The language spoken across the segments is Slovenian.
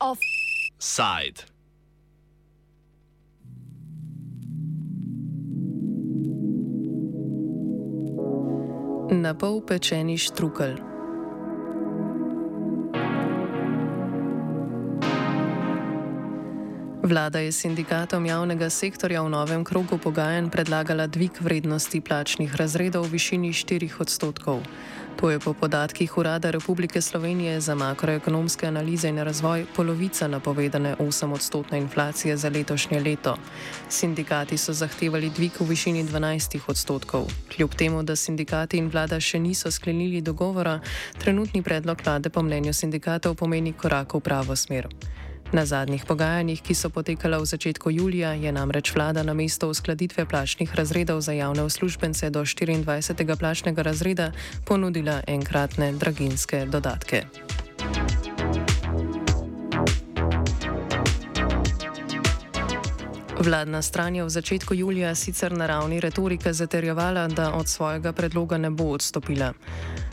Offside. Na pol pečeni štrukelj. Vlada je sindikatom javnega sektorja v novem krogu pogajanj predlagala dvig vrednosti plačnih razredov v višini 4 odstotkov. To je po podatkih Urada Republike Slovenije za makroekonomske analize in razvoj polovica napovedane 8 odstotne inflacije za letošnje leto. Sindikati so zahtevali dvig v višini 12 odstotkov. Kljub temu, da sindikati in vlada še niso sklenili dogovora, trenutni predlog vlade po mnenju sindikatov pomeni korak v pravo smer. Na zadnjih pogajanjih, ki so potekala v začetku julija, je namreč vlada na mesto uskladitve plačnih razredov za javne uslužbence do 24. plačnega razreda ponudila enkratne draginske dodatke. Vladna stran je v začetku julija sicer na ravni retorike zaterjevala, da od svojega predloga ne bo odstopila.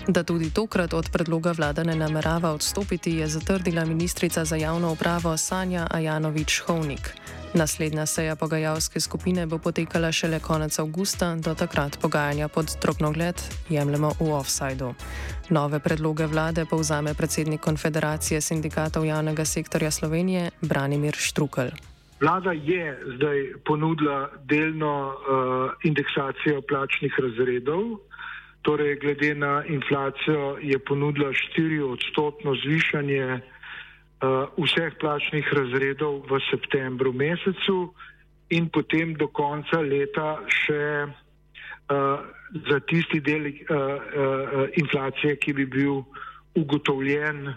Da tudi tokrat od predloga vlada ne namerava odstopiti, je zatrdila ministrica za javno upravo Sanja Ajanovič-Hovnik. Naslednja seja pogajalske skupine bo potekala šele konec avgusta, do takrat pogajanja pod drobnogled jemljemo v offsajdu. Nove predloge vlade povzame predsednik Konfederacije sindikatov javnega sektorja Slovenije Branimir Štrukelj. Vlada je zdaj ponudila delno uh, indeksacijo plačnih razredov, torej glede na inflacijo je ponudila 4 odstotno zvišanje uh, vseh plačnih razredov v septembru mesecu in potem do konca leta še uh, za tisti del uh, uh, inflacije, ki bi bil ugotovljen uh,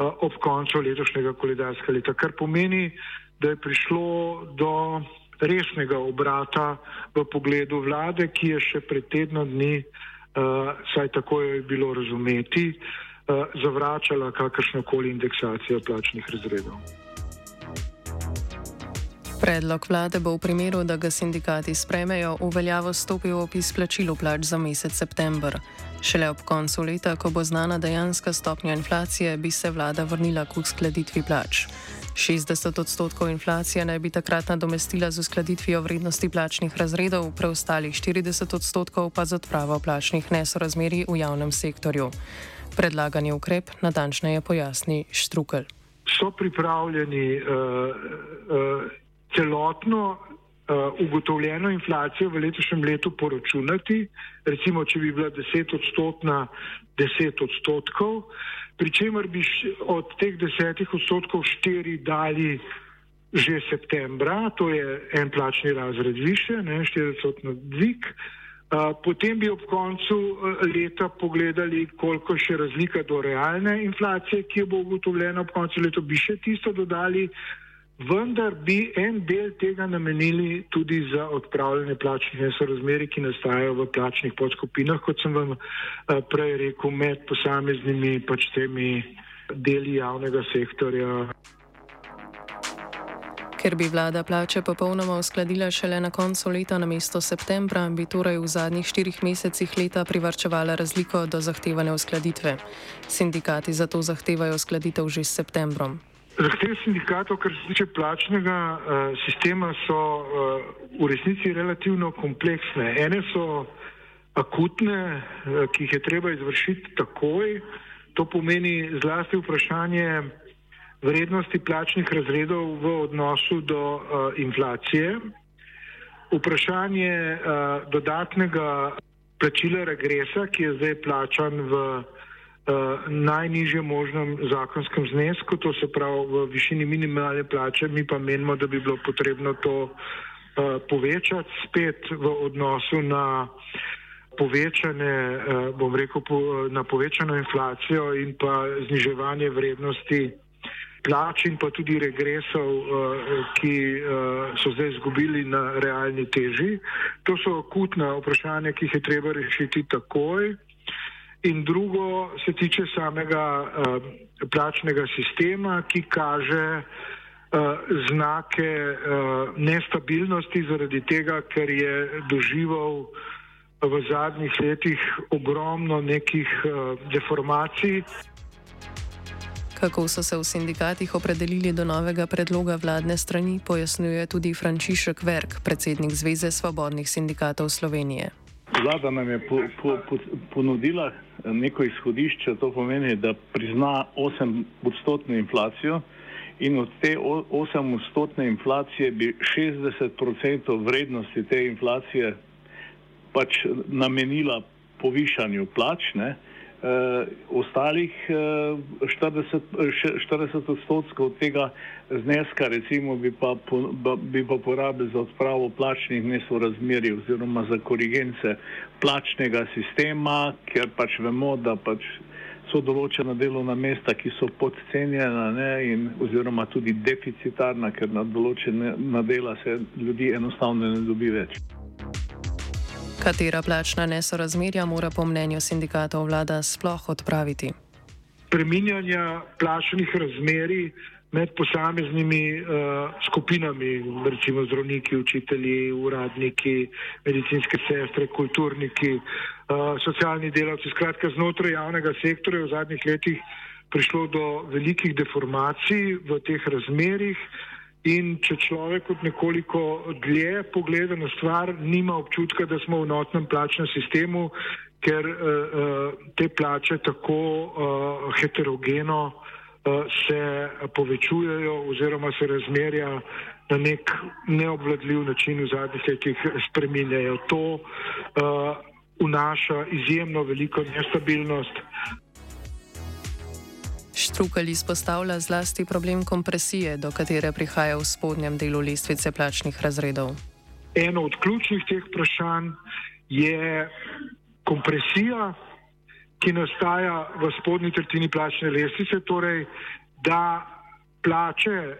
ob koncu letošnjega koledarskega leta, kar pomeni, da je prišlo do resnega obrata v pogledu vlade, ki je še pred tednom dni, uh, saj tako je bilo razumeti, uh, zavračala kakršnokoli indeksacijo plačnih razredov. Predlog vlade bo v primeru, da ga sindikati sprejmejo, v veljavo stopil ob izplačilu plač za mesec september. Šele ob koncu leta, ko bo znana dejanska stopnja inflacije, bi se vlada vrnila k uskladitvi plač. 60 odstotkov inflacije naj bi takrat nadomestila z uskladitvijo vrednosti plačnih razredov, preostalih 40 odstotkov pa z odpravo plačnih nesorazmeri v javnem sektorju. Predlagani ukrep natančneje pojasni Štrukel. So pripravljeni uh, uh, celotno uh, ugotovljeno inflacijo v letošnjem letu poročunati, recimo, če bi bila 10 odstotna, 10 odstotkov, pri čemer bi od teh 10 odstotkov 4 dali že septembra, to je en plačni razred više, ne 4 odstotno dvig. Uh, potem bi ob koncu leta pogledali, koliko še razlika do realne inflacije, ki bo ugotovljena ob koncu leta, bi še tisto dodali, vendar bi en del tega namenili tudi za odpravljanje plačnih nesorazmeri, ki nastajajo v plačnih podskupinah, kot sem vam eh, prej rekel, med posameznimi pač temi deli javnega sektorja. Ker bi vlada plače popolnoma uskladila šele na koncu leta na mesto septembra, bi torej v zadnjih štirih mesecih leta privrčevala razliko do zahtevane uskladitve. Sindikati zato zahtevajo uskladitev že s septembrom. Zahteve sindikatov, kar se tiče plačnega uh, sistema, so uh, v resnici relativno kompleksne. Ene so akutne, uh, ki jih je treba izvršiti takoj. To pomeni zlasti vprašanje vrednosti plačnih razredov v odnosu do uh, inflacije. Vprašanje uh, dodatnega plačila regresa, ki je zdaj plačan v uh, najnižjem možnem zakonskem znesku, to se pravi v višini minimalne plače, mi pa menimo, da bi bilo potrebno to uh, povečati spet v odnosu na povečane, uh, bom rekel, na povečano inflacijo in pa zniževanje vrednosti plač in pa tudi regresov, ki so zdaj izgubili na realni teži. To so akutna vprašanja, ki jih je treba rešiti takoj in drugo se tiče samega uh, plačnega sistema, ki kaže uh, znake uh, nestabilnosti zaradi tega, ker je doživel v zadnjih letih ogromno nekih deformacij. Kako so se v sindikatih opredelili do novega predloga vladne strani, pojasnjuje tudi Frančišek Verk, predsednik Zveze svobodnih sindikatov Slovenije. Vlada nam je po, po, po, ponudila neko izhodišče, to pomeni, da prizna 8-odstotno inflacijo in od te 8-odstotne inflacije bi 60% vrednosti te inflacije pač namenila povišanju plač. Ne? Uh, ostalih uh, 40, 40 odstotkov tega zneska, recimo, bi pa, po, bi pa porabili za odpravo plačnih nesorazmerij oziroma za korigence plačnega sistema, ker pač vemo, da pač so določena delovna mesta, ki so podcenjena ne, in, oziroma tudi deficitarna, ker na določena dela se ljudi enostavno ne dobi več. Katera plačna nesorazmerja mora po mnenju sindikatov vlada sploh odpraviti? Preminjanja plačnih razmerij med posameznimi uh, skupinami, recimo zdravniki, učitelji, uradniki, medicinske sestre, kulturniki, uh, socialni delavci, skratka znotraj javnega sektorja v zadnjih letih prišlo do velikih deformacij v teh razmerih. In če človek od nekoliko dlje pogleda na stvar, nima občutka, da smo v notnem plačnem sistemu, ker uh, te plače tako uh, heterogeno uh, se povečujejo oziroma se razmerja na nek neobvladljiv način v zadnjih letih spreminjajo. To uh, vnaša izjemno veliko nestabilnost. Štrukelj izpostavlja zlasti problem kompresije, do katere prihaja v spodnjem delu lestvice plačnih razredov. Eno od ključnih teh vprašanj je kompresija, ki nastaja v spodnji tretjini plačne lestvice, torej da plače,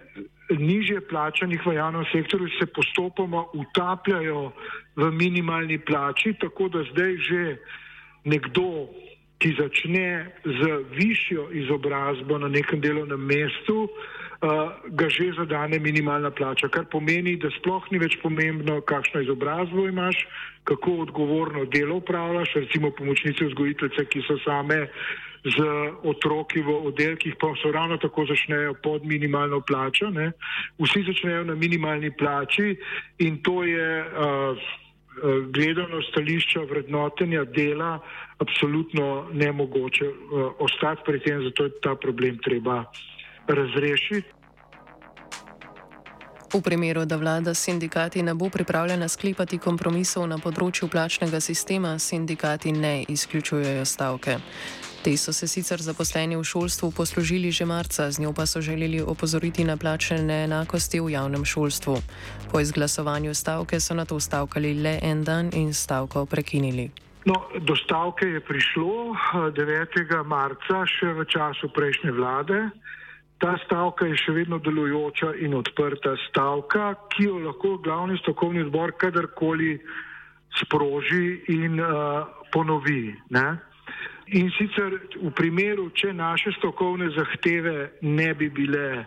nižje plačanih v javnem sektorju se postopoma utapljajo v minimalni plači, tako da zdaj že nekdo ki začne z višjo izobrazbo na nekem delovnem mestu, uh, ga že zadane minimalna plača, kar pomeni, da sploh ni več pomembno, kakšno izobrazbo imaš, kako odgovorno delo upravljaš, recimo pomočnice vzgojiteljice, ki so same z otroki v oddelkih, pa so ravno tako začnejo pod minimalno plačo. Ne? Vsi začnejo na minimalni plači in to je. Uh, gledano stališča vrednotenja dela absolutno nemogoče uh, ostati pri tem, zato je ta problem treba razrešiti. V primeru, da vlada s sindikati ne bo pripravljena sklepati kompromisov na področju plačnega sistema, sindikati ne izključujejo stavke. Te so se sicer zaposleni v šolstvu poslužili že marca, z njo pa so želeli opozoriti na plačne neenakosti v javnem šolstvu. Po izglasovanju stavke so na to stavkali le en dan in stavko prekinili. No, do stavke je prišlo 9. Eh, marca, še v času prejšnje vlade. Ta stavka je še vedno delujoča in odprta stavka, ki jo lahko glavni strokovni zbor kadarkoli sproži in uh, ponovi. Ne? In sicer v primeru, če naše strokovne zahteve ne bi bile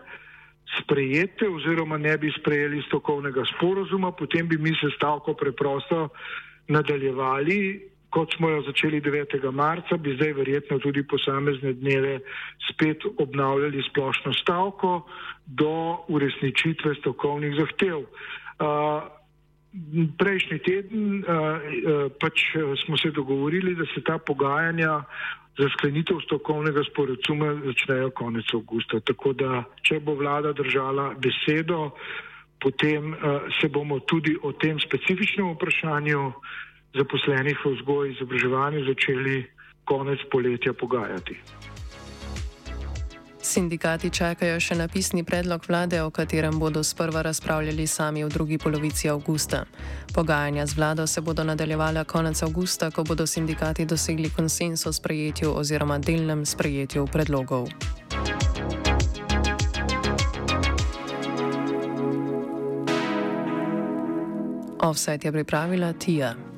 sprejete oziroma ne bi sprejeli strokovnega sporozuma, potem bi mi se stavko preprosto nadaljevali, kot smo jo začeli 9. marca, bi zdaj verjetno tudi posamezne dneve spet obnavljali splošno stavko do uresničitve strokovnih zahtev. Uh, Prejšnji teden pač smo se dogovorili, da se ta pogajanja za sklenitev strokovnega sporozuma začnejo konec avgusta. Tako da, če bo vlada držala besedo, potem se bomo tudi o tem specifičnem vprašanju zaposlenih v vzgoji in izobraževanju začeli konec poletja pogajati. Sindikati čakajo še na pisni predlog vlade, o katerem bodo sprva razpravljali sami v drugi polovici avgusta. Pogajanja z vlado se bodo nadaljevala konec avgusta, ko bodo sindikati dosegli konsens o sprejetju oziroma delnem sprejetju predlogov. Offset je pripravila Tija.